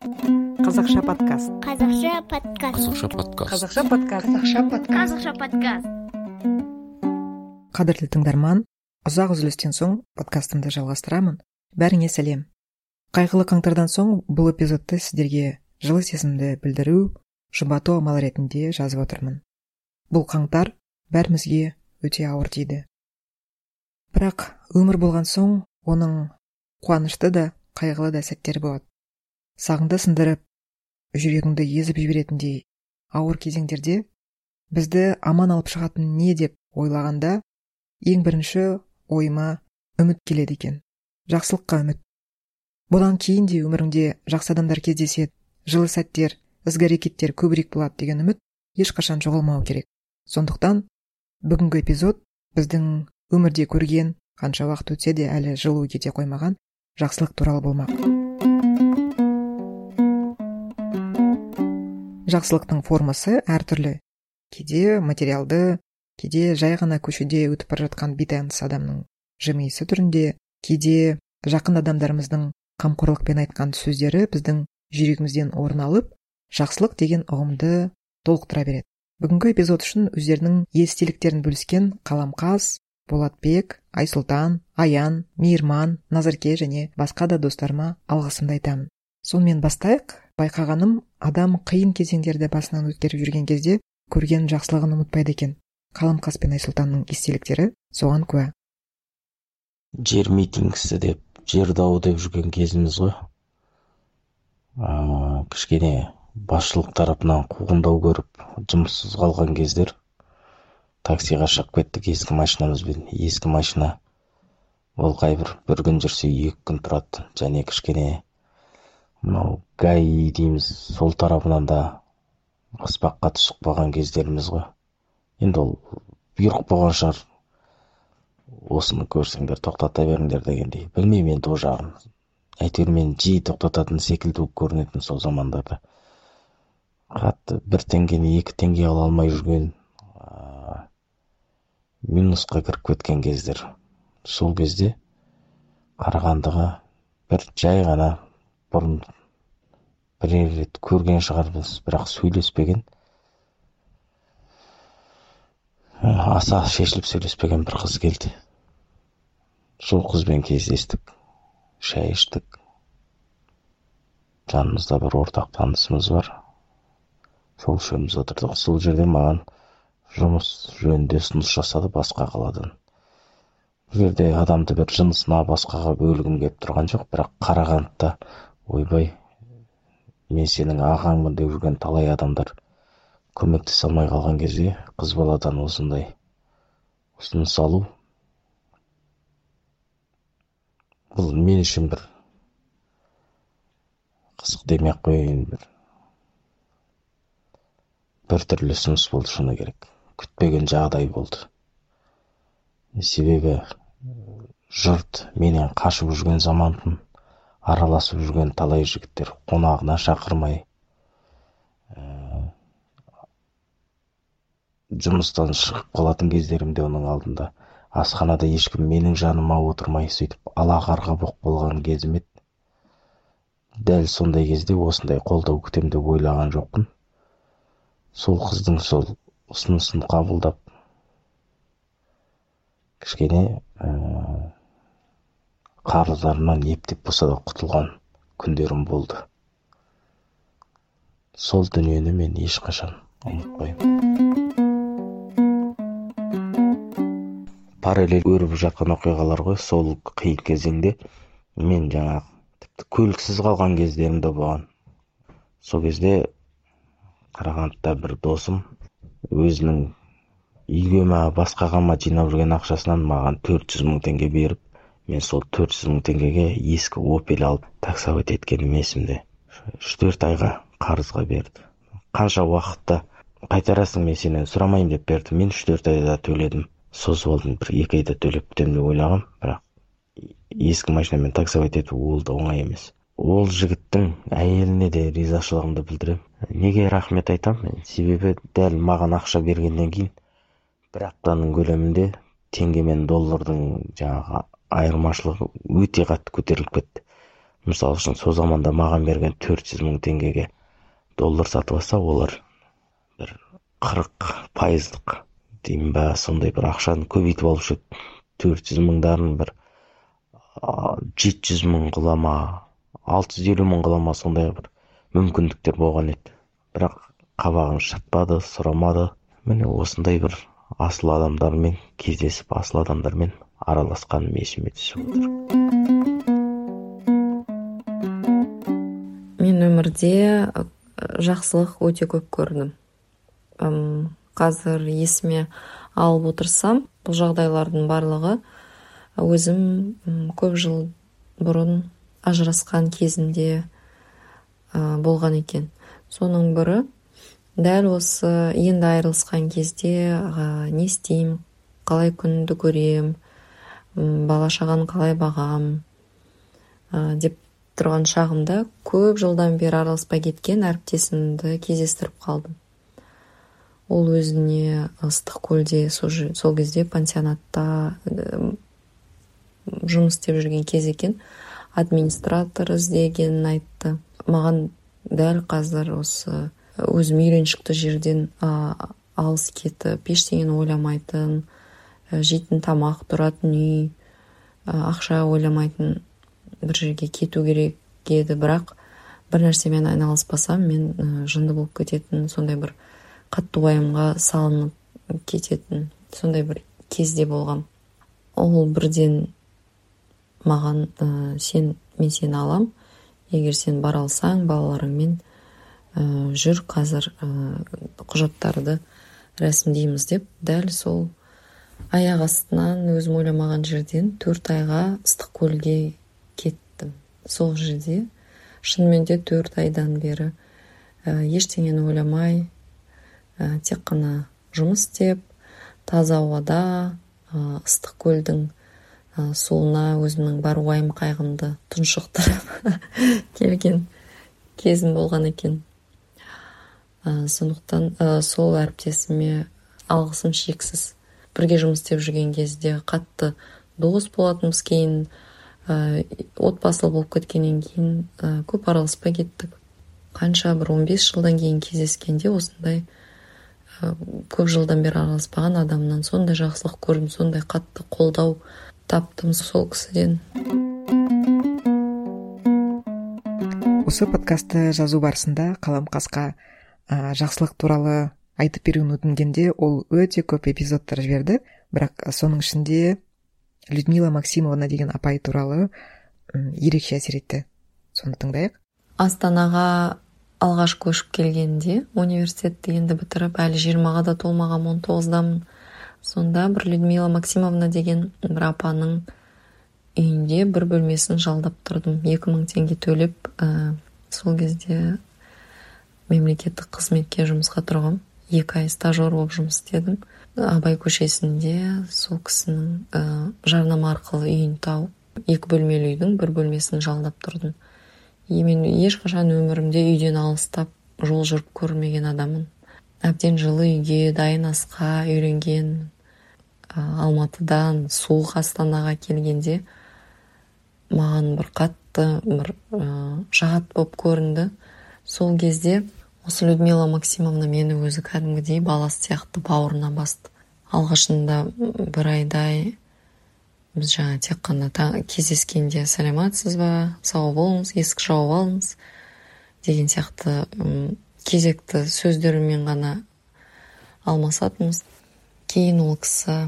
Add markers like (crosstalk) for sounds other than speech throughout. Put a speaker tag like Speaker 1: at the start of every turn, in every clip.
Speaker 1: қазақша подкаст.
Speaker 2: Қазақша подкаст.
Speaker 3: Қазақша подкаст.
Speaker 1: Қазақша подкаст.
Speaker 2: Қазақша подкаст. Қазақша подкаст.
Speaker 1: Қадірлі тыңдарман ұзақ үзілістен соң подкастымды жалғастырамын. Бәріңе сәлем. Қайғылы қаңтардан соң бұл эпизодты сіздерге жылы сезімді білдіру жұбату амалы ретінде жазып отырмын. Бұл қаңтар бәрімізге өте ауыр тиді бірақ өмір болған соң оның қуанышты да қайғылы да сәттері болады. Сағыңды сындырып жүрегіңді езіп жіберетіндей ауыр кезеңдерде бізді аман алып шығатын не деп ойлағанда ең бірінші ойыма үміт келеді екен. Жақсылыққа үміт. Бұдан кейін де өміріңде жақсы адамдар кездеседі жылы сәттер ізгі әрекеттер көбірек болады деген үміт ешқашан жоғалмауы керек. Сондықтан бүгінгі эпизод біздің өмірде көрген қанша уақыт өтсе де әлі жылу кете қоймаған жақсылық туралы болмақ. Жақсылықтың формасы әртүрлі. Кейде материалды кейде жай ғана көшеде өтіп бара жатқан бейтаныс адамның жымиысы түрінде кейде жақын адамдарымыздың қамқорлықпен айтқан сөздері біздің жүрегімізден орын алып жақсылық деген ұғымды толықтыра береді. Бүгінгі эпизод үшін өздерінің естеліктерін бөліскен қаламқас болатбек айсұлтан аян мейірман назарке және басқа да достарыма алғысымды айтамын. Сонымен бастайық. Байқағаным адам қиын кезеңдерді басынан өткеріп жүрген кезде көрген жақсылығын ұмытпайды екен. Қаламқас пен айсұлтанның естеліктері соған куә.
Speaker 3: Жер митингісі деп жер дауы деп жүрген кезіміз ғой. Ыыы кішкене басшылық тарапынан қуғындау көріп жұмыссыз қалған кездер. Таксиға шығып кеттік ескі машинамызбен ескі машина. Ол қайбір бір күн жүрсе екі күн тұрады және кішкене мынау гаи дейміз сол тарапынан да қыспаққа түсіп қалған кездеріміз ғой. Енді ол бұйрық болған шығар. Осыны көрсеңдер тоқтата беріңдер дегендей. Білмеймін енді ол жағын. Әйтеуір мені жиі тоқтататын секілді болып көрінетін сол замандарда. Қатты бір теңгені екі теңге ала алмай жүрген минусқа кіріп кеткен кездер. Сол кезде қарағандыға бір жай ғана бұрын бірер рет көрген шығармыз бірақ сөйлеспеген. Аса шешіліп сөйлеспеген бір қыз келді. Сол қызбен кездестік шай іштік. Жанымызда бір ортақ танысымыз бар. Сол үшеуміз отырдық. Сол жерде маған жұмыс жөнінде ұсыныс жасады басқа қаладан. Бұл жерде адамды бір жынысына басқаға бөлгім келіп тұрған жоқ бірақ қарағандыда ойбай мен сенің ағаңмын деп жүрген талай адамдар көмектесе алмай қалған кезде қыз баладан осындай ұсыныс алу бұл мен үшін бір қызық демей ақ қояйын бір біртүрлі ұсыныс болды шыны керек. Күтпеген жағдай болды. Себебі жұрт менен қашып жүрген заманмын араласып жүрген талай жігіттер қонағына шақырмай ә, жұмыстан шығып қалатын кездерімде оның алдында. Асханада ешкім менің жаныма отырмай сөйтіп ала қарға боқ болған кезім еді. Дәл сондай кезде осындай қолдау күтем деп ойлаған жоқпын. Сол қыздың сол ұсынысын қабылдап кішкене қарыздарымнан ептеп болса да құтылған күндерім болды. Сол дүниені мен ешқашан ұмытпаймын. Параллель өріп жатқан оқиғалар ғой сол қиын кезеңде мен жаңағы тіпті көліксіз қалған кездерім де болған. Сол кезде қарағандыда бір досым өзінің үйге ма басқаға ма жинап жүрген ақшасынан маған төрт жүз мың теңге беріп мен сол төрт жүз мың теңгеге ескі опель алып таксовать еткенім есімде үш төрт айға қарызға берді. Қанша уақытта қайтарасың мен сенен сұрамаймын деп берді. Мен үш төрт айда төледім. Созып алдым бір екі айда төлеп бітемін деп ойлағанмын бірақ ескі машинамен таксовать ету ол да оңай емес. Ол жігіттің әйеліне де ризашылығымды білдіремін неге рахмет айтамын себебі дәл маған ақша бергеннен кейін бір аптаның көлемінде теңге мен доллардың жаңағы айырмашылығы өте қатты көтеріліп кетті. Мысалы үшін сол заманда маған берген төрт жүз мың теңгеге доллар сатып алса олар бір қырық пайыздық деймін ба сондай бір ақшаны көбейтіп алушы еді. Төрт жүз мыңдарын бір жеті жүз мың қыла ма алты жүз елу мың қыла ма сондай бір мүмкіндіктер болған еді. Бірақ қабағын шытпады сұрамады. Міне осындай бір асыл адамдармен кездесіп асыл адамдармен араласқаным есіме түсіп отыр.
Speaker 4: Мен өмірде жақсылық өте көп көрдім. Қазір есіме алып отырсам бұл жағдайлардың барлығы өзім көп жыл бұрын ажырасқан кезімде болған екен. Соның бірі дәл осы енді айырылысқан кезде не істеймін қалай күнімді көрем бала шағаны қалай бағам деп тұрған шағымда көп жылдан бері араласпай кеткен әріптесімді кездестіріп қалдым. Ол өзіне ыстық көлде сол кезде пансионатта жұмыс істеп жүрген кез екен администратор іздегенін айтты. Маған дәл қазір осы өзім үйреншікті жерден алыс кетіп ештеңені ойламайтын жейтін тамақ тұратын үй ақша ойламайтын бір жерге кету керек еді бірақ бір нәрсемен айналыспасам мен ә, жынды болып кететін сондай бір қатты уайымға салынып кететін сондай бір кезде болған ол бірден маған ә, сен мен сені алам. Егер сен бара алсаң балаларыңмен ә, жүр. Қазір ә, құжаттарды рәсімдейміз деп дәл сол аяқ астынан өзім ойламаған жерден төрт айға ыстық көлге сол жерде шынымен де төрт айдан бері ә, ештеңені ойламай ә, тек қана жұмыс істеп таза ауада ә, ыстық көлдің ә, суына өзімнің бар уайым қайғымды тұншықтырып (laughs) келген кезім болған екен. Ә, сондықтан ә, сол әріптесіме алғысым шексіз. Бірге жұмыс істеп жүрген кезде қатты дос болатынбыз кейін ә, отбасылы болып кеткеннен кейін ә, көп араласпай кеттік. Қанша бір 15 жылдан кейін кездескенде осындай ә, көп жылдан бері араласпаған адамнан сондай жақсылық көрдім сондай қатты қолдау таптым сол кісіден.
Speaker 1: Осы подкастты жазу барысында қаламқасқа ә, жақсылық туралы айтып беруін өтінгенде ол өте көп эпизодтар жіберді. Бірақ соның ішінде людмила максимовна деген апай туралы ерекше әсер етті. Соны тыңдайық.
Speaker 4: Астанаға алғаш көшіп келгенде университетті енді бітіріп әлі жиырмаға да толмаған он тоғыздамын сонда бір людмила максимовна деген бір апаның үйінде бір бөлмесін жалдап тұрдым. Екі мың теңге төлеп ә, сол кезде мемлекеттік қызметке жұмысқа тұрғам. Екі ай стажер болып жұмыс істедім. Абай көшесінде сол кісінің ә, жарнама арқылы үйін тауып екі бөлмелі үйдің бір бөлмесін жалдап тұрдым. И мен ешқашан өмірімде үйден алыстап жол жүріп көрмеген адаммын. Әбден жылы үйге дайын асқа үйренген ә, алматыдан суық астанаға келгенде маған бір қатты бір ә, жат болып көрінді. Сол кезде осы людмила максимовна мені өзі кәдімгідей баласы сияқты бауырына басты. Алғашында бір айдай біз жаңа тек қана кездескенде сәлеметсіз ба? Сау болыңыз есік жауып алыңыз деген сияқты кезекті сөздермен ғана алмасатынбыз. Кейін ол кісі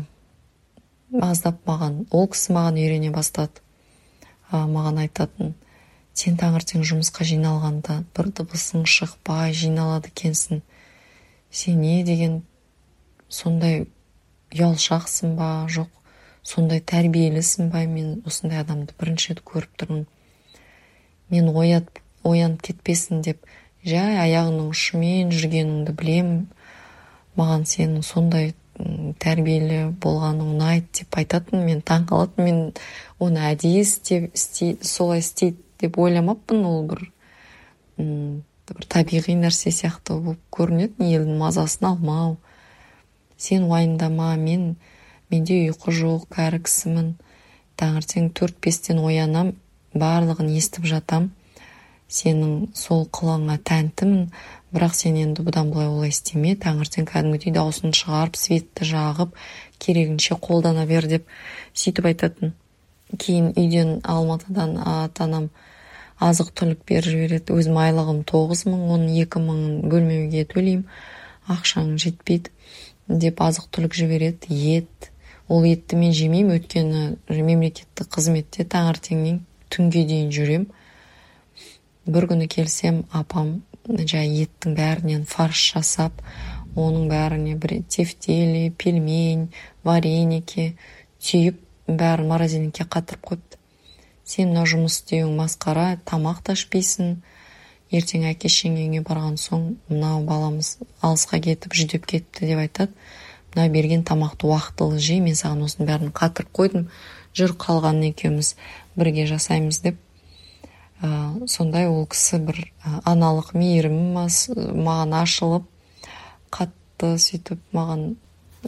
Speaker 4: аздап маған ол кісі маған үйрене бастады маған айтатын. Сен таңертең жұмысқа жиналғанда бір дыбысың шықпай жиналады екенсің. Сен не деген сондай ұялшақсың ба? Жоқ сондай тәрбиелісің ба? Мен осындай адамды бірінші рет көріп тұрмын. Мен оят, оянып кетпесін деп жай аяғының ұшымен жүргеніңді білем. Маған сенің сондай тәрбиелі болғаның ұнайды деп айтатын мен таң қалатын мен оны әдейі істеп солай істейді. Деп ойламаппын ол бір бір табиғи нәрсе сияқты болып көрінетін елдің мазасын алмау. Сен уайымдама мен менде ұйқы жоқ кәрі кісімін. Таңертең төрт бестен оянам барлығын естіп жатам. Сенің сол қылығыңа тәнтімін бірақ сен енді бұдан былай олай істеме таңертең кәдімгідей дауысын шығарып светті жағып керегінше қолдана бер деп сөйтіп айтатын. Кейін үйден алматыдан ата анам азық түлік беріп жібереді. Өзім айлығым тоғыз мың оның екі мыңын бөлмеуге төлеймін. Ақшаң жетпейді деп азық түлік жібереді. Ет. Ол етті мен жемеймін. Өйткені мемлекеттік қызметте таңертеңнен түнге дейін жүрем бір күні келсем апам жай еттің бәрінен фарш жасап оның бәріне бір тефтели пельмень вареники түйіп бәрін морозильникке қатырып қойыпты сен мына жұмыс істеуің масқара тамақ та ішпейсің ертең әке шешеңнің барған соң мынау баламыз алысқа кетіп жүдеп кетті деп айтады. Мына берген тамақты уақытылы жей мен саған осының бәрін қатырып қойдым. Жүр қалғанын екеуміз бірге жасаймыз деп. Ә, сондай ол кісі бір ә, аналық мейірімі маған ашылып қатты сөйтіп маған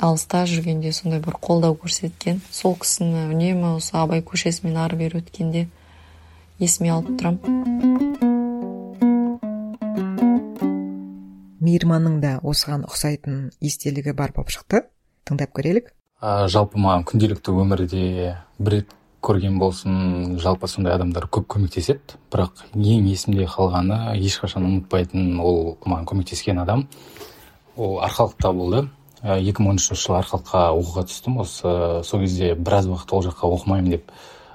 Speaker 4: алыста жүргенде сондай бір қолдау көрсеткен. Сол кісіні үнемі осы абай көшесімен ары бері өткенде есіме алып тұрам
Speaker 1: мейірманның да осыған ұқсайтын естелігі бар болып шықты. Тыңдап көрелік.
Speaker 5: Ә, жалпы маған күнделікті өмірде бір рет көрген болсын жалпы сондай адамдар көп көмектеседі. Бірақ ең есімде қалғаны ешқашан ұмытпайтын ол маған көмектескен адам. Ол арқалықта болды. Екі мың он үшінші жылы арқалыққа оқуға түстім. Осы сол кезде біраз уақыт ол жаққа оқымаймын деп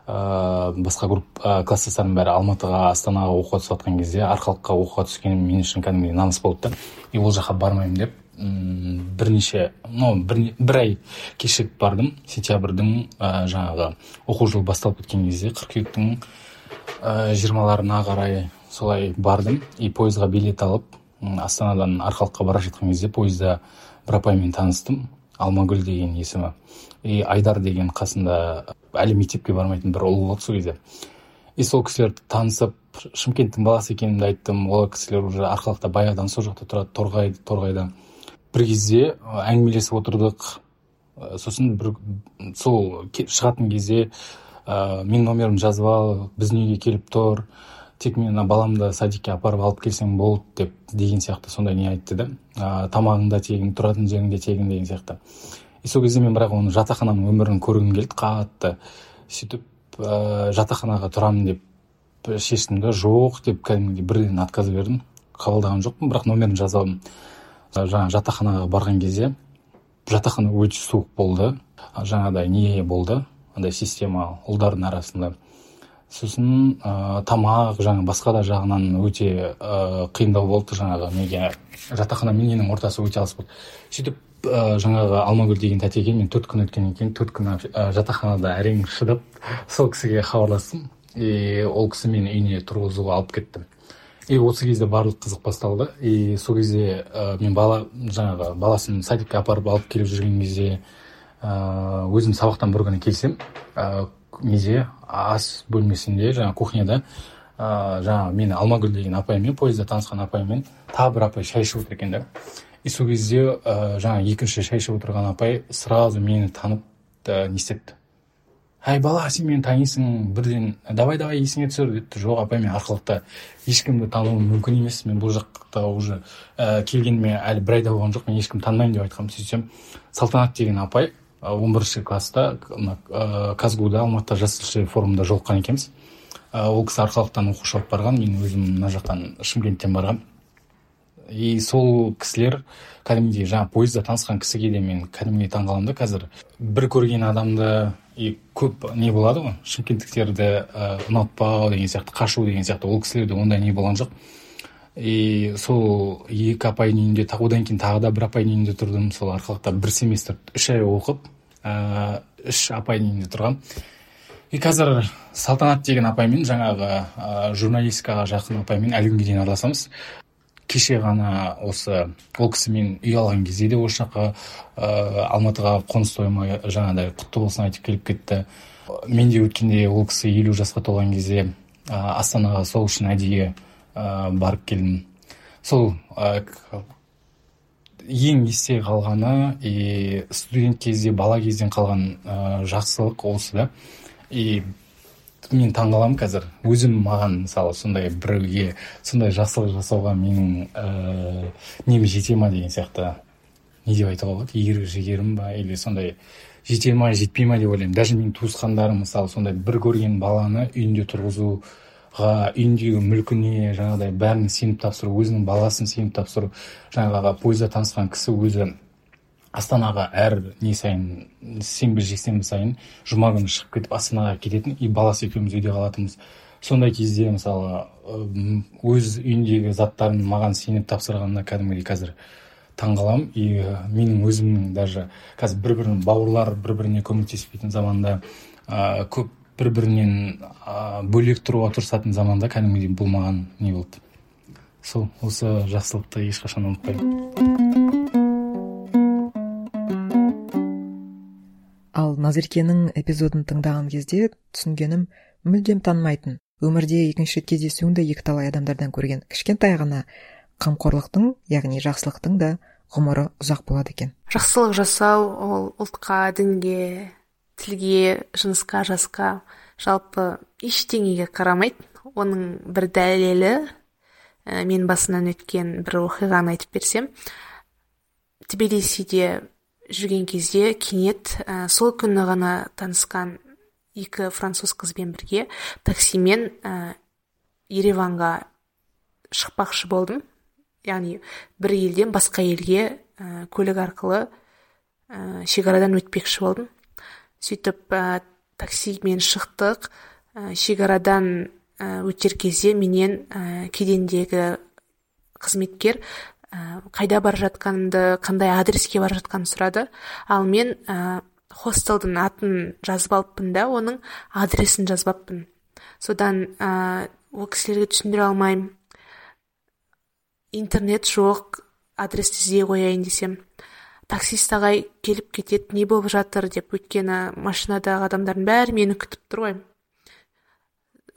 Speaker 5: ыыы басқа групп класстастарым бәрі алматыға астанаға оқуға түсіп жатқан кезде арқалыққа оқуға түскенім мен үшін кәдімгідей намыс болды да. И ол жаққа бармаймын деп бірнеше ну бір, бір ай кешігіп бардым. Сентябрьдің ә, жаңағы оқу жылы басталып кеткен кезде қыркүйектің жиырмаларына қарай солай бардым. И пойызға билет алып астанадан арқалыққа бара жатқан кезде пойызда бір апаймен таныстым. Алмагүл деген есімі. И айдар деген қасында әлі мектепке бармайтын бір ұл болды сол кезде и сол кісілерді танысып шымкенттің баласы екенімді айттым ол кісілер уже арқалықта баяғыдан сол жақта тұрады торғай торғайда. Бір кезде әңгімелесіп отырдық. Сосын бір сол шығатын кезде ә, мен номерімді жазып ал біздің үйге келіп тұр. Тек мен мына баламды садикке апарып алып келсең болды деп деген сияқты сондай не айтты да. Тамағың да тегін тұратын жерің де тегін деген сияқты. И сол кезде мен бірақ оның жатақхананың өмірін көргім келді қатты. Сөйтіп ә, жатақханаға тұрамын деп шештім да жоқ деп кәдімгідей бірден отказ бердім. Қабылдаған жоқпын бірақ номерін жазып алдым жаңағы жатақханаға барған кезде жатақхана өте суық болды. Жаңағыдай не болды андай система ұлдардың арасында. Сосын ә, тамақ жаңа басқа да жағынан өте ә, қиындау болды жаңағы неге жатақхана мен ненің ортасы өте алыс болды. Сөйтіп ә, жаңағы алмагүл деген тәтеге мен төрт күн өткеннен кейін төрт күн ә, жатақханада әрең шыдап сол кісіге хабарластым. И ол кісі мені үйіне тұрғызуға алып кетті и осы кезде барлық қызық басталды. И сол кезде ә, мен бала жаңағы баласын садикке апарып алып келіп жүрген кезде ә, өзім сабақтан бір күні келсем ә, неде ас бөлмесінде жаңағы кухняда. Ә, жаңағы мені алмагүл деген апаймен пойызда танысқан апаймен тағы бір апай шай ішіп отыр екен да. И сол кезде ә, жаңағы екінші шай ішіп отырған апай сразу мені танып ә, не істепті. Әй бала сен мені танисың бірден давай давай есіңе түсір депті. Жоқ апай мен арқалықта ешкімді тануым мүмкін емес мен бұл жақта уже ә, келгеніме әлі бір айда болған жоқ мен ешкімді танымаймын деп айтқанмын сөйтсем салтанат деген апай он бірінші класста мына казгуда алматыда жас тілшілер форумында жолыққан екенбіз. Ол кісі арқалықтан оқушы алып барған мен өзім мына жақтан шымкенттен барғанмын и сол кісілер кәдімгідей жаңағы пойызда танысқан кісіге де мен кәдімгідей таңқаламын да қазір. Бір көрген адамды и көп не болады ғой шымкенттіктерді ұнатпау деген сияқты қашу деген сияқты ол кісілерде ондай не болған жоқ. И сол екі апайдың үйінде одан кейін тағы да бір апайдың үйінде тұрдым. Сол арқалықта бір семестр үш ай оқып ә, үш апайдың үйінде тұрғанмын и қазір салтанат деген апаймен жаңағы ә, журналистикаға жақын апаймен әлі күнге дейін араласамыз. Кеше ғана осы ол кісімен үй алған кезде де осы жаққа ә, алматыға қоныс тойыма жаңағыдай құтты болсын айтып келіп кетті. Мен де өткенде ол кісі елу жасқа толған кезде ә, астанаға сол үшін әдейі барып келдім сол ә, ең есте қалғаны и студент кезде бала кезден қалған ә, жақсылық осы да. И мен таңқаламын қазір. Өзім маған мысалы сондай біреуге сондай жақсылық жасауға менің ә, нем жете ма деген сияқты. Не деп айтуға болады? Ерік жігерім ба или сондай жете ма жетпей ма деп ойлаймын. Даже менің туысқандарым мысалы сондай бір көрген баланы үйінде тұрғызуға үйіндегі мүлкіне жаңағыдай бәрін сеніп тапсыру өзінің баласын сеніп тапсыру жаңағы пойызда танысқан кісі өзі астанаға әр не сайын сенбі жексенбі сайын жұма күні шығып кетіп астанаға кететін и баласы екеуміз үйде қалатынбыз. Сондай кезде мысалы өз үйіндегі заттарын маған сеніп тапсырғанына кәдімгідей қазір таңқаламын и менің өзімнің даже қазір бір бірін бауырлар бір біріне көмектеспейтін заманда ә, көп бір бірінен ә, бөлек тұруға тырысатын заманда кәдімгідей бұл маған не болды. Сол осы жақсылықты ешқашан ұмытпаймын.
Speaker 1: Ал назеркенің эпизодын тыңдаған кезде түсінгенім мүлдем танымайтын өмірде екінші рет кездесуіңді екіталай адамдардан көрген кішкентай ғана қамқорлықтың яғни жақсылықтың да ғұмыры ұзақ болады екен.
Speaker 6: Жақсылық жасау ол ұлтқа дінге тілге жынысқа жасқа жалпы ештеңеге қарамайды. Оның бір дәлелі ә, мен басынан өткен бір оқиғаны айтып берсем. Тбилисиде жүрген кезде кенет ә, сол күні ғана танысқан екі француз қызбен бірге таксимен ә, ереванға шықпақшы болдым. Яғни бір елден басқа елге ә, көлік арқылы ә, шекарадан өтпекші болдым. Сөйтіп ә, таксимен шықтық. Ә, шекарадан ә, өтер кезде менен ә, кедендегі қызметкер ә, қайда бара жатқанымды қандай адреске бара жатқанымды сұрады. Ал мен ә, хостелдің атын жазып алыппын да оның адресін жазбаппын содан ә, ол кісілерге түсіндіре алмаймын. Интернет жоқ адресті іздей қояйын десем. Таксист ағай келіп кетеді не болып жатыр деп өйткені машинадағы адамдардың бәрі мені күтіп тұр ғой.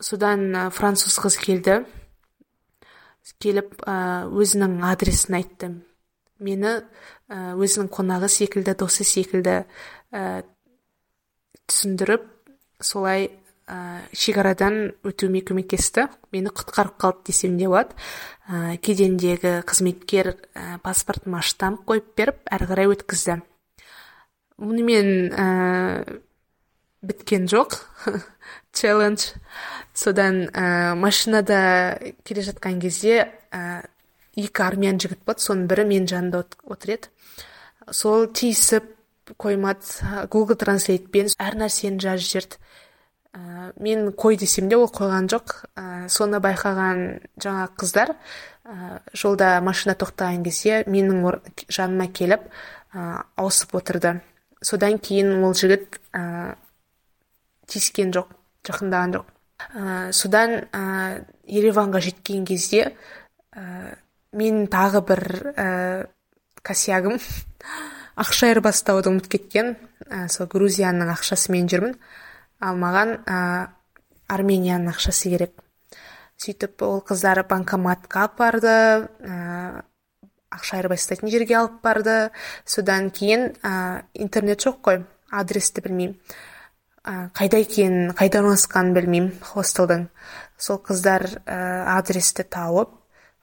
Speaker 6: Содан француз қыз келді. Келіп өзінің адресін айтты. Мені өзінің қонағы секілді досы секілді ә, түсіндіріп солай шекарадан өтуіме көмектесті. Мені құтқарып қалды десем де болады. Ә, кедендегі қызметкер ә, паспортыма штамп қойып беріп әрі қарай өткізді. Мұнымен ә, біткен жоқ. (laughs) Челлендж содан ә, машинада келе жатқан кезде ә, екі армян жігіт болды соның бірі менің жанымда отыр еді сол тиісіп қоймады. Гугл транслейтпен әр нәрсені жазып жіберді. Мен қой десем де ол қойған жоқ. Ә, соны байқаған жаңа қыздар ә, жолда машина тоқтаған кезде менің жаныма келіп ә, ауысып отырды. Содан кейін ол жігіт ә, тиіскен жоқ жақындаған жоқ. Ә, содан ә, ереванға жеткен кезде ә, мен тағы бір ә, косягым (laughs) ақша айырбастауды ұмытып кеткен. Ә, сол грузияның ақшасымен жүрмін. Ал маған ә, арменияның ақшасы керек. Сөйтіп ол қыздар банкоматқа алып барды ә, ақша айырбастайтын жерге алып барды. Содан кейін ә, интернет жоқ қой адресті білмеймін. Ә, қайда екенін қайда орналасқанын білмеймін хостелдің сол қыздар ә, адресті тауып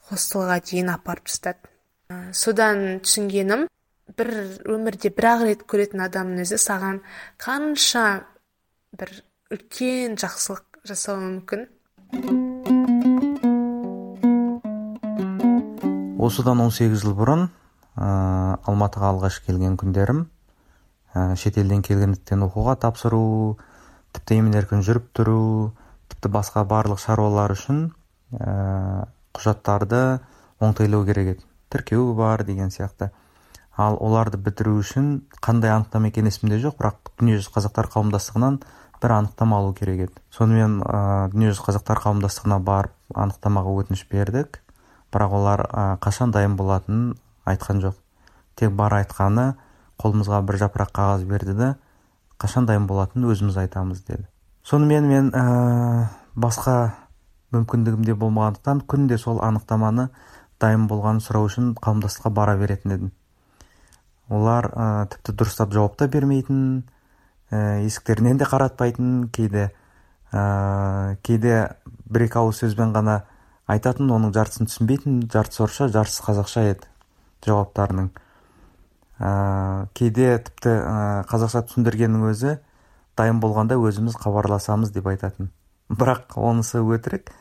Speaker 6: хостелға дейін апарып тастады. Ә, содан түсінгенім бір өмірде бір ақ рет көретін адамның өзі саған қанша бір үлкен жақсылық жасауы мүмкін.
Speaker 7: Осыдан 18 жыл бұрын ә, алматыға алғаш келген күндерім ә, шетелден келгендіктен оқуға тапсыру тіпті емін еркін жүріп тұру тіпті басқа барлық шаруалар үшін ә, құжаттарды оңтайлау керек еді. Тіркеу бар деген сияқты. Ал оларды бітіру үшін қандай анықтама екені есімде жоқ бірақ дүниежүзі қазақтар қауымдастығынан бір анықтама алу керек еді. Сонымен ә, дүниежүзі қазақтар қауымдастығына барып анықтамаға өтініш бердік. Бірақ олар ә, қашан дайын болатынын айтқан жоқ. Тек бар айтқаны қолымызға бір жапырақ қағаз берді да қашан дайын болатынын өзіміз айтамыз деді. Сонымен мен ә, басқа мүмкіндігім де болмағандықтан күнде сол анықтаманы дайын болғанын сұрау үшін қауымдастыққа бара беретін едім. Олар тіпті дұрыстап жауап та бермейтін есіктерінен де қаратпайтын кейде ә, кейде бір екі ауыз сөзбен ғана айтатын оның жартысын түсінбейтін жартысы орысша жартысы қазақша еді жауаптарының. Ә, кейде тіпті ә, қазақша түсіндіргеннің өзі дайын болғанда өзіміз хабарласамыз деп айтатын. Бірақ онысы өтірік.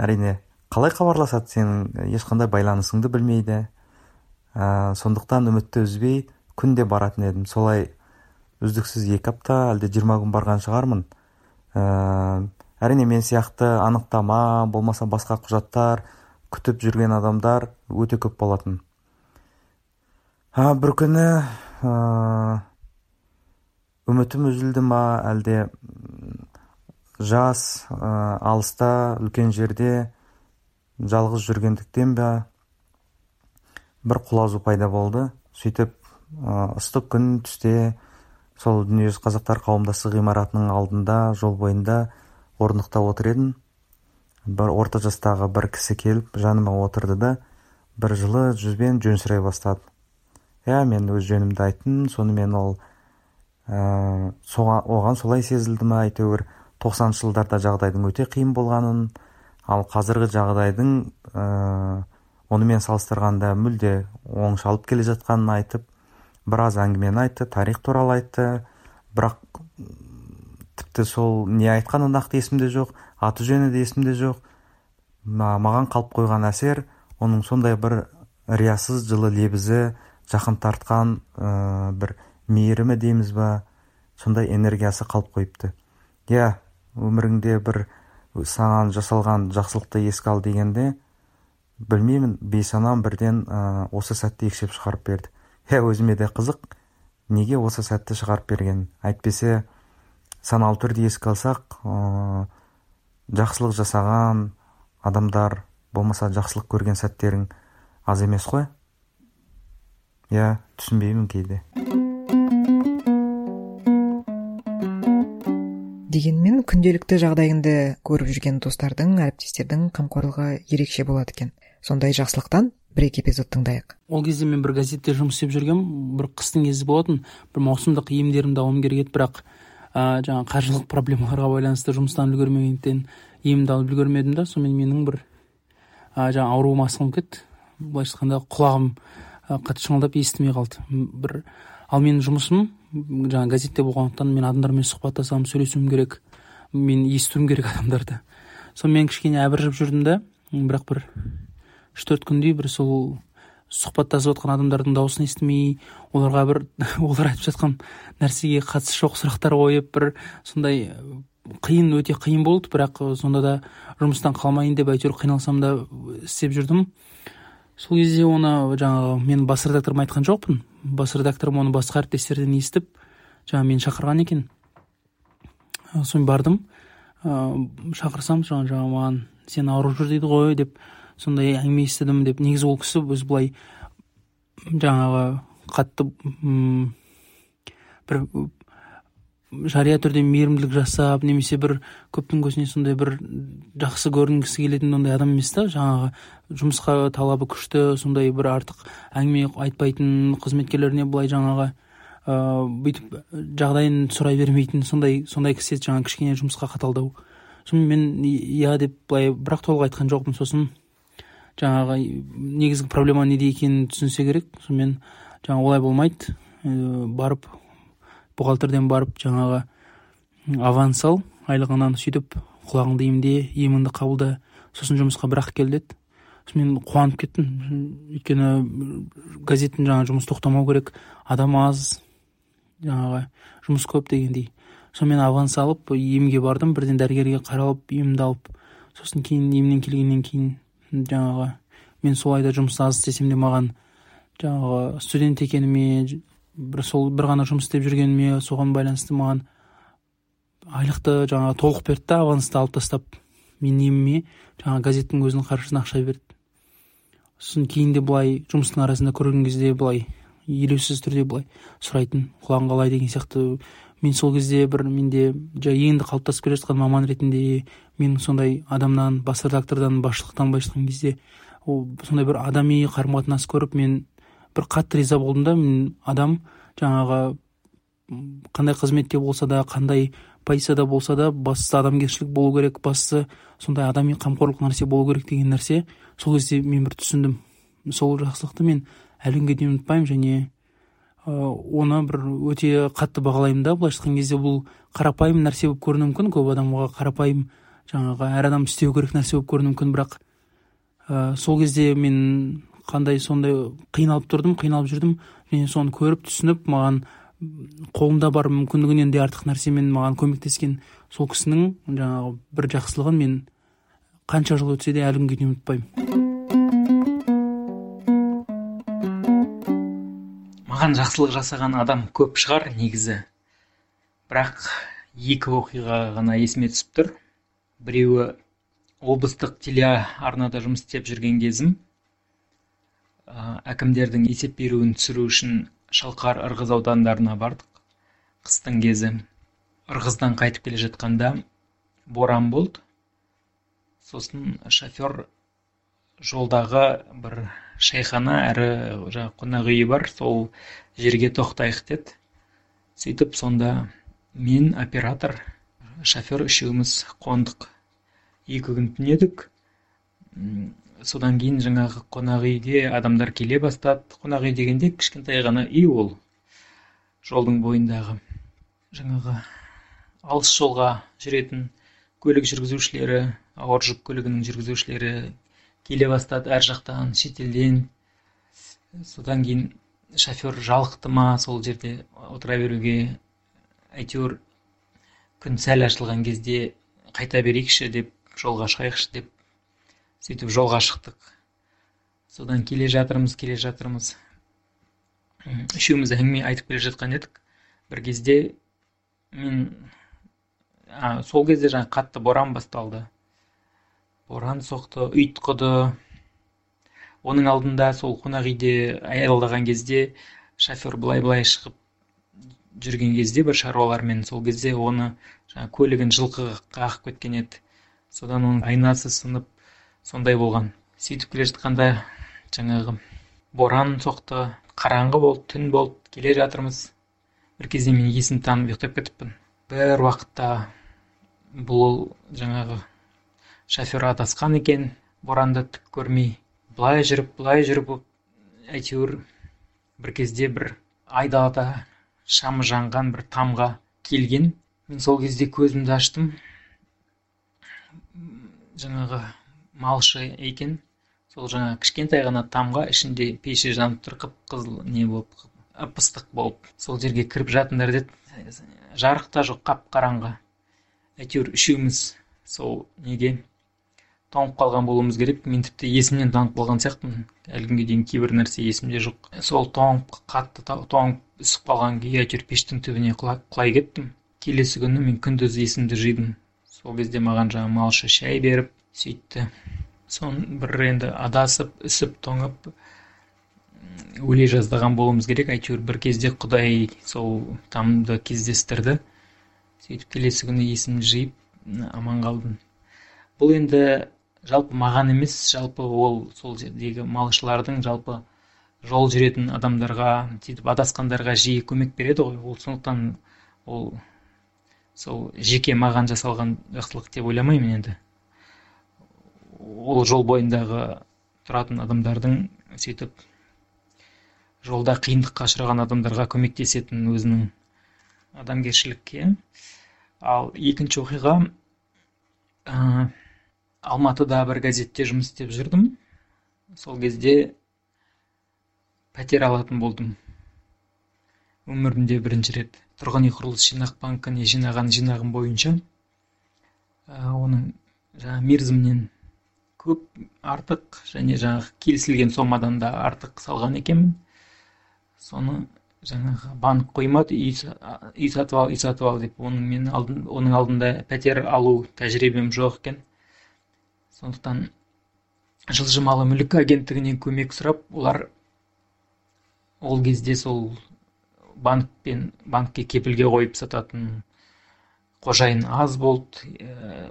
Speaker 7: Әрине қалай хабарласады сенің ешқандай байланысыңды білмейді. Ә, сондықтан үмітті үзбей күнде баратын едім. Солай үздіксіз екі апта әлде жиырма күн барған шығармын. Ә, әрине мен сияқты анықтама болмаса басқа құжаттар күтіп жүрген адамдар өте көп болатын. А, бір күні ә, үмітім үзілді ма әлде жас ә, алыста үлкен жерде жалғыз жүргендіктен ба бір құлазу пайда болды. Сөйтіп ыстық күн түсте сол дүниежүзі қазақтар қауымдастығы ғимаратының алдында жол бойында орындықта отыр едім. Бір орта жастағы бір кісі келіп жаныма отырды да бір жылы жүзбен жөн сұрай бастады. Иә мен өз жөнімді айттым сонымен ол ә, оған солай сезілді ма әйтеуір тоқсаныншы жылдарда жағдайдың өте қиын болғанын ал қазіргі жағдайдың онымен салыстырғанда мүлде оңшалып келе жатқанын айтып біраз әңгімені айтты тарих туралы айтты. Бірақ тіпті сол не айтқаны нақты есімде жоқ аты жөні де есімде жоқ. Маған қалып қойған әсер оның сондай бір риясыз жылы лебізі жақын тартқан ә, бір мейірімі дейміз ба? Сондай энергиясы қалып қойыпты. Иә өміріңде бір саған жасалған жақсылықты еске ал дегенде білмеймін бейсанам бірден ә, осы сәтті екшеп шығарып берді. Иә өзіме де қызық неге осы сәтті шығарып берген? Әйтпесе саналы түрде еске алсақ ә, жақсылық жасаған адамдар болмаса жақсылық көрген сәттерің аз емес қой? Иә түсінбеймін кейде.
Speaker 1: Дегенмен күнделікті жағдайыңды көріп жүрген достардың әріптестердің қамқорлығы ерекше болады екен. Сондай жақсылықтан бір екі эпизод тыңдайық.
Speaker 8: Ол кезде мен бір газетте жұмыс істеп жүргенмін бір қыстың кезі болатын бір маусымдық емдерімді алуым керек еді бірақ ә, жаңағы қаржылық проблемаларға байланысты жұмыстан үлгермегендіктен емімді алып үлгермедім да сонымен менің бір ә, жаңағы ауруым асқынып кетті. Былайша айтқанда құлағым қатты шыңылдап естімей қалды. Бір ал менің жұмысым жаңағы газетте болғандықтан мен адамдармен сұхбаттасамын сөйлесуім керек мен естуім керек адамдарды. Сонымен кішкене әбіржіп жүрдім да бірақ бір үш төрт күндей бір сол сұхбаттасып отқан адамдардың дауысын естімей оларға бір (laughs) олар айтып жатқан нәрсеге қатысы жоқ сұрақтар қойып бір сондай қиын өте қиын болды. Бірақ сонда да жұмыстан қалмайын деп әйтеуір қиналсам да істеп жүрдім. Сол кезде оны жаңағы мен бас редакторыма айтқан жоқпын. Бас редакторым оны басқа әріптестерден естіп жаңа мені шақырған екен. Соны бардым. Ыыы шақырсам жаңағы маған сен ауырып жүр дейді ғой деп сондай әңгіме естідім деп. Негізі ол кісі өзі былай жаңағы қатты бір жария түрде мейірімділік жасап немесе бір көптің көзіне сондай бір жақсы көрінгісі келетін ондай адам емес та. Жаңағы жұмысқа талабы күшті сондай бір артық әңгіме айтпайтын қызметкерлеріне былай жаңағы ыыы бүйтіп жағдайын сұрай бермейтін сондай сондай кісі еді жаңағы кішкене жұмысқа қаталдау. Сонымен мен иә деп былай бірақ толық айтқан жоқпын сосын. Жаңағы негізгі проблема неде екенін түсінсе керек. Сонымен жаңа олай болмайды. Ә, барып бухгалтерден барып жаңағы аванс ал айлығыңнан сөйтіп құлағыңды емде еміңді қабылда. Сосын жұмысқа бір ақ кел деді. Мен қуанып кеттім. Өйткені газеттің жаңағы жұмысы тоқтамау керек. Адам аз жаңағы жұмыс көп дегендей. Сонымен аванс алып емге бардым. Бірден дәрігерге қаралып емімді алып. Сосын кейін емнен келгеннен кейін жаңағы мен сол айда жұмыс аз істесем де маған жаңағы студент екеніме бір сол бір ғана жұмыс істеп жүргеніме соған байланысты маған айлықты жаңағы толық берді да авансты алып тастап менің еміме жаңағы газеттің өзінің қаржысына ақша берді. Сосын кейін де былай жұмыстың арасында көрген кезде былай елеусіз түрде былай сұрайтын құлағың қалай? деген сияқты. Мен сол кезде бір менде енді қалыптасып келе жатқан маман ретінде мен сондай адамнан бас редактордан басшылықтан былайша айтқан кезде ол сондай бір адами қарым қатынас көріп мен бір қатты риза болдым да мен адам жаңағы қандай қызметте болса да қандай позицияда болса да бастысы адамгершілік болу керек бастысы сондай адами қамқорлық нәрсе болу керек деген нәрсе сол кезде мен бір түсіндім. Сол жақсылықты мен әлі күнге дейін ұмытпаймын және оны бір өте қатты бағалаймын да былайша айтқан кезде бұл қарапайым нәрсе болып көрінуі мүмкін. Көп адамға қарапайым жаңағы әр адам істеу керек нәрсе болып көрінуі мүмкін бірақ ә, сол кезде мен қандай сондай қиналып тұрдым қиналып жүрдім. Және соны көріп түсініп маған қолымда бар мүмкіндігінен де артық нәрсемен маған көмектескен сол кісінің жаңағы бір жақсылығын мен қанша жыл өтсе де әлі күнге дейін ұмытпаймын.
Speaker 9: Маған жақсылық жасаған адам көп шығар негізі. Бірақ екі оқиға ғана есіме түсіп тұр. Біреуі облыстық телеарнада жұмыс істеп жүрген кезім әкімдердің есеп беруін түсіру үшін шалқар ырғыз аудандарына бардық. Қыстың кезі ырғыздан қайтып келе жатқанда боран болды. Сосын шофер жолдағы бір шайхана әрі жаңағы қонақ үйі бар сол жерге тоқтайық деді. Сөйтіп сонда мен оператор шофер үшеуміз қондық екі күн түнедік. Содан кейін жаңағы қонақ үйге адамдар келе бастады. Қонақ үй дегенде кішкентай ғана үй ол жолдың бойындағы. Жаңағы алыс жолға жүретін көлік жүргізушілері ауыр жүк көлігінің жүргізушілері келе бастады әр жақтан шетелден. Содан кейін шофер жалықты ма сол жерде отыра беруге әйтеуір күн сәл ашылған кезде қайта берейікші деп жолға шығайықшы деп сөйтіп жолға шықтық. Содан келе жатырмыз келе жатырмыз. Үшеуміз әңгіме айтып келе жатқан едік. Бір кезде мен а, сол кезде жаңа қатты боран басталды. Боран соқты ұйтқыды оның алдында сол қонақ үйде аялдаған кезде шофер былай былай шығып жүрген кезде бір шаруалармен сол кезде оны жаңа көлігін жылқы қағып кеткен еді. Содан оның айнасы сынып сондай болған. Сөйтіп келе жатқанда жаңағы боран соқты. Қараңғы болды түн болды келе жатырмыз. Бір кезде мен есімді танып ұйықтап кетіппін. Бір уақытта бұл жаңағы шофер адасқан екен. Боранда түк көрмей былай жүріп былай жүріп әйтеуір бір кезде бір айдалада шамы жанған бір тамға келген. Мен сол кезде көзімді аштым. Жаңағы малшы екен. Сол жаңа кішкентай ғана тамға ішінде пеші жанып тұр қып қызыл не болып ып ыстық болып. Сол жерге кіріп жатыңдар деді. Жарық та жоқ қап қараңғы әйтеуір үшеуміз сол неге тоңып қалған болуымыз керек. Мен тіпті есімнен танып қалған сияқтымын. Әлі күнге дейін кейбір нәрсе есімде жоқ. Сол тоңып қатты тоңып үсіп қалған күйі әйтеуір пештің түбіне құлай кеттім. Келесі күні мен күндіз есімді жидым. Сол кезде маған жаңағы малшы шай беріп сөйтті. Соны бір енді адасып үсіп тоңып өле жаздаған болуымыз керек. Әйтеуір бір кезде құдай сол тамды кездестірді. Сөйтіп келесі күні есімді жиып аман қалдым. Бұл енді жалпы маған емес жалпы ол сол жердегі малшылардың жалпы жол жүретін адамдарға сөйтіп адасқандарға жиі көмек береді ғой. Ол сондықтан ол сол жеке маған жасалған жақсылық деп ойламаймын енді. Ол жол бойындағы тұратын адамдардың сөйтіп жолда қиындыққа ұшыраған адамдарға көмектесетін өзінің адамгершілікке. Ал екінші оқиға алматыда бір газетте жұмыс істеп жүрдім. Сол кезде пәтер алатын болдым. Өмірімде бірінші рет тұрғын үй құрылыс жинақ банкіне жинаған жинағым бойынша ә, оның жаңа мерзімінен көп артық және жаңағы келісілген сомадан да артық салған екенмін. Соны жаңағы банк қоймады үй, үй сатып ал үй сатып ал деп. Оның мен алдын, оның алдында пәтер алу тәжірибем жоқ екен. Сондықтан жылжымалы мүлік агенттігінен көмек сұрап олар ол кезде сол банкпен банкке кепілге қойып сататын қожайын аз болды ә,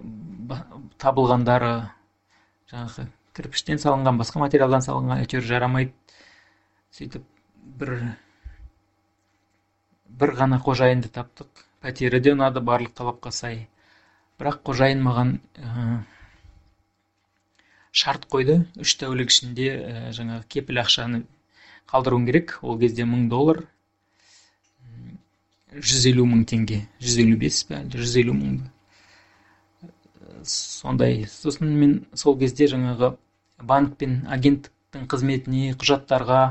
Speaker 9: табылғандары жаңағы кірпіштен салынған басқа материалдан салынған әйтеуір жарамайды сөйтіп бір бір ғана қожайынды таптық. Пәтері де ұнады барлық талапқа сай. Бірақ қожайын маған шарт қойды. Үш тәулік ішінде ә, жаңағы кепіл ақшаны қалдыруым керек. Ол кезде мың доллар. Жүз елу мың теңге. Жүз елу бес па жүз елу мың сондай. Сосын мен сол кезде жаңағы банк пен агенттіктің қызметіне құжаттарға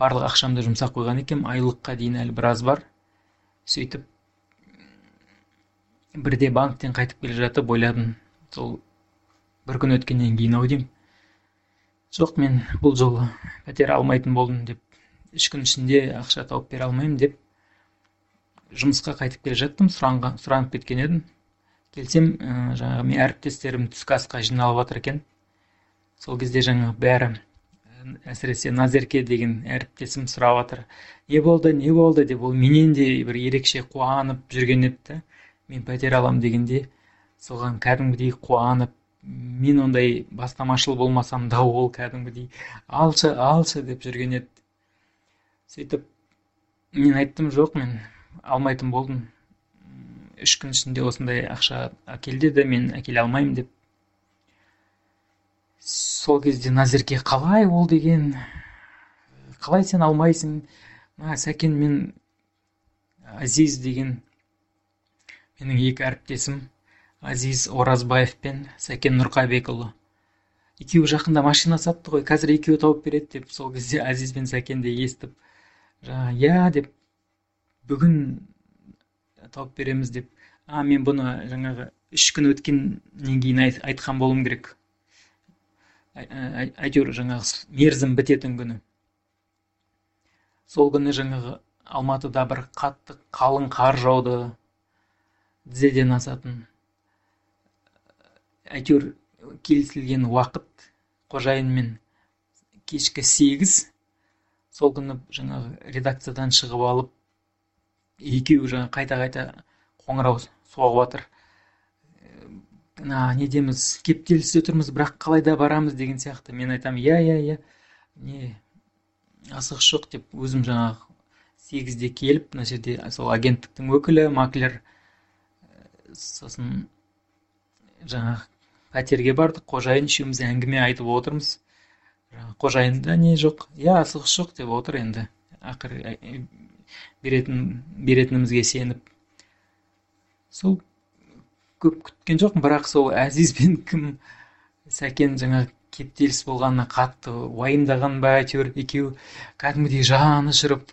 Speaker 9: барлық ақшамды жұмсап қойған екенмін айлыққа дейін әлі біраз бар. Сөйтіп бірде банктен қайтып келе жатып ойладым. Сол бір күн өткеннен кейін ау деймін. Жоқ мен бұл жолы пәтер алмайтын болдым деп үш күн ішінде ақша тауып бере алмаймын деп жұмысқа қайтып келе жаттым сұранып кеткен едім. Келсем ә, жаңағы мен әріптестерім түскі асқа жиналып жатыр екен. Сол кезде жаңағы бәрі әсіресе назерке деген әріптесім сұрап жатыр. Не болды не болды? деп ол менен де бір ерекше қуанып жүрген еді мен пәтер алам дегенде соған кәдімгідей қуанып мен ондай бастамашыл болмасам да ол кәдімгідей алшы алшы деп жүрген еді. Сөйтіп мен айттым жоқ мен алмайтын болдым. Үш күн ішінде осындай ақша әкел деді мен әкеле алмаймын деп. Сол кезде назерке қалай ол? деген қалай сен алмайсың? Мына сәкен мен азиз деген менің екі әріптесім азиз оразбаев пен сәкен нұрқабекұлы. Екеуі жақында машина сатты ғой қазір екеуі тауып береді деп сол кезде азиз бен сәкен де естіп жаңағы иә деп бүгін тауып береміз деп а мен бұны жаңағы үш күн өткеннен кейін айтқан болуым керек әйтеуір жаңағы мерзім бітетін күні. Сол күні жаңағы алматыда бір қатты қалың қар жауды тізеден асатын. Әйтеуір келісілген уақыт қожайынмен кешкі сегіз сол күні жаңағы редакциядан шығып алып екеуі жаңа қайта қайта қоңырау соғып жатыр. Мына недеміз кептелісте тұрмыз бірақ қалай да барамыз деген сияқты. Мен айтамын иә иә иә не асығыс жоқ деп өзім жаңағы сегізде келіп мына жерде сол агенттіктің өкілі маклер сосын жаңағы пәтерге бардық қожайын үшеуміз әңгіме айтып отырмыз. Қожайында не жоқ? Иә асығыс жоқ деп отыр енді. Ақыры беретін беретінімізге сеніп. Сол көп күткен жоқпын бірақ сол әзиз бен кім? Сәкен жаңа кептеліс болғанына қатты уайымдаған ба әйтеуір екеуі. Кәдімгідей жаны ұшырып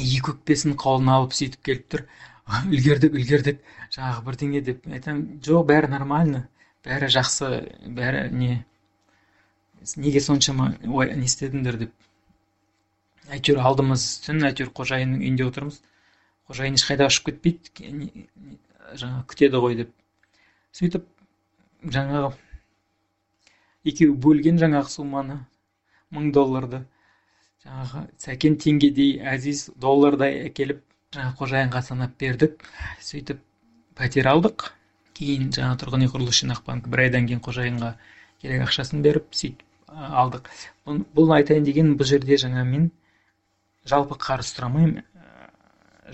Speaker 9: екі өкпесін қолына алып сөйтіп келіп тұр. Үлгердік үлгердік. Жаңағы бірдеңе деп айтамын. Жоқ бәрі нормально. Бәрі жақсы бәрі не неге соншама не істедіңдер деп. Әйтеуір алдымыз түн әйтеуір қожайынның үйінде отырмыз. Қожайын ешқайда ұшып кетпейді жаңағы күтеді ғой деп. Сөйтіп жаңағы екеуі бөлген жаңағы сумманы мың долларды. Жаңағы сәкен теңгедей әзиз доллардай әкеліп жаңағы қожайынға санап бердік. Сөйтіп пәтер алдық. Кейін жаңа тұрғын үй құрылыс жинақ банкі бір айдан кейін қожайынға керек ақшасын беріп сөйтіп алдық. Бұл айтайын деген бұл жерде жаңа мен жалпы қарыз сұрамаймын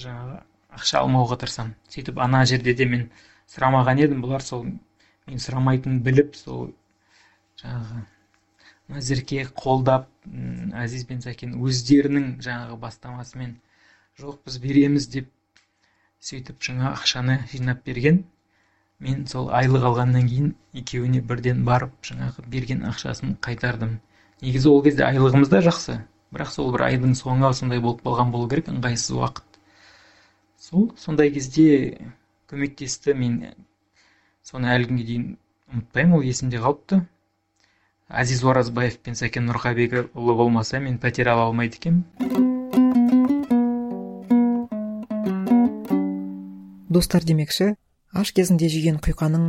Speaker 9: жаңағы ақша алмауға тырысамын. Сөйтіп ана жерде де мен сұрамаған едім. Бұлар сол мен сұрамайтынын біліп сол жаңағы назерке қолдап әзиз бен сәкен өздерінің жаңағы бастамасымен жоқ біз береміз деп сөйтіп жаңа ақшаны жинап берген. Мен сол айлық алғаннан кейін екеуіне бірден барып жаңағы берген ақшасын қайтардым. Негізі ол кезде айлығымыз да жақсы. Бірақ сол бір айдың соңы сондай болып қалған болу керек ыңғайсыз уақыт. Сол сондай кезде көмектесті. Мен соны әлі күнге дейін ұмытпаймын ол есімде қалыпты. Әзиз оразбаев пен сәкен нұрқабекұлы болмаса мен пәтер ала алмайды екенмін.
Speaker 1: Достар демекші аш кезінде жеген құйқаның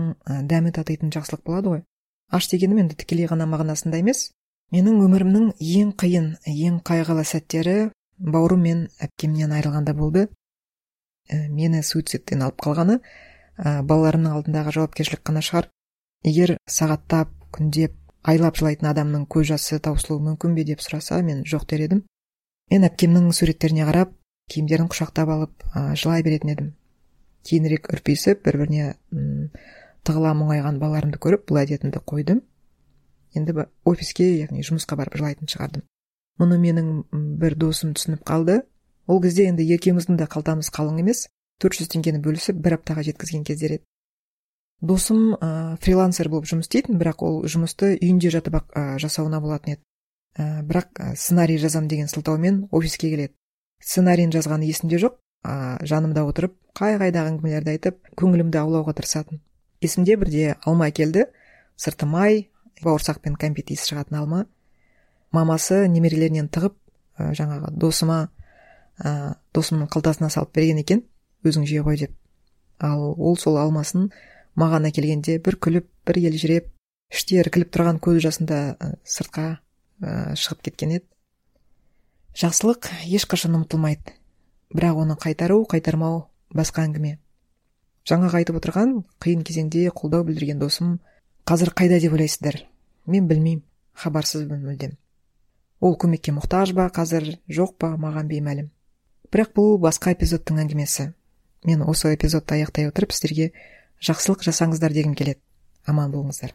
Speaker 1: дәмі татитын жақсылық болады ғой. Аш дегенім енді тікелей ғана мағынасында емес. Менің өмірімнің ең қиын ең қайғылы сәттері бауырым мен әпкемнен айырылғанда болды. Ә, мені суицидтен алып қалғаны ә, балаларымның алдындағы жауапкершілік қана шығар. Егер сағаттап күндеп айлап жылайтын адамның көз жасы таусылуы мүмкін бе деп сұраса мен жоқ дер едім. Мен әпкемнің суреттеріне қарап киімдерін құшақтап алып ә, жылай беретін едім. Кейінірек үрпиісіп бір біріне тығыла мұңайған балаларымды көріп бұл әдетімді қойдым. Енді офиске яғни жұмысқа барып жылайтын шығардым. Мұны менің бір досым түсініп қалды. Ол кезде енді екеуміздің де қалтамыз қалың емес. Төрт жүз теңгені бөлісіп бір аптаға жеткізген кездер еді. Досым ә, фрилансер болып жұмыс істейтін бірақ ол жұмысты үйінде жатып ақ ә, жасауына болатын еді. Ә, бірақ ә, сценарий жазам деген сылтаумен офиске келеді. Сценарийін жазғаны есімде жоқ. Ә, жанымда отырып қай қайдағы әңгімелерді айтып көңілімді аулауға тырысатын. Есімде бірде алма келді. Сырты май бауырсақ пен кәмпит иісі шығатын алма. Мамасы немерелерінен тығып ә, жаңағы досыма ә, досымның қалтасына салып берген екен. Өзің жей ғой деп. Ал ол сол алмасын маған әкелгенде бір күліп бір елжіреп іште іркіліп тұрған көз жасында сыртқа ә, шығып кеткен еді. Жақсылық ешқашан ұмытылмайды. Бірақ оны қайтару қайтармау басқа әңгіме. Жаңағы айтып отырған қиын кезеңде қолдау білдірген досым қазір қайда? деп ойлайсыздар. Мен білмеймін. Хабарсызбын мүлдем. Ол көмекке мұқтаж ба қазір жоқ па маған беймәлім. Бірақ бұл басқа эпизодтың әңгімесі. Мен осы эпизодты аяқтай отырып сіздерге жақсылық жасаңыздар дегім келеді. Аман болыңыздар.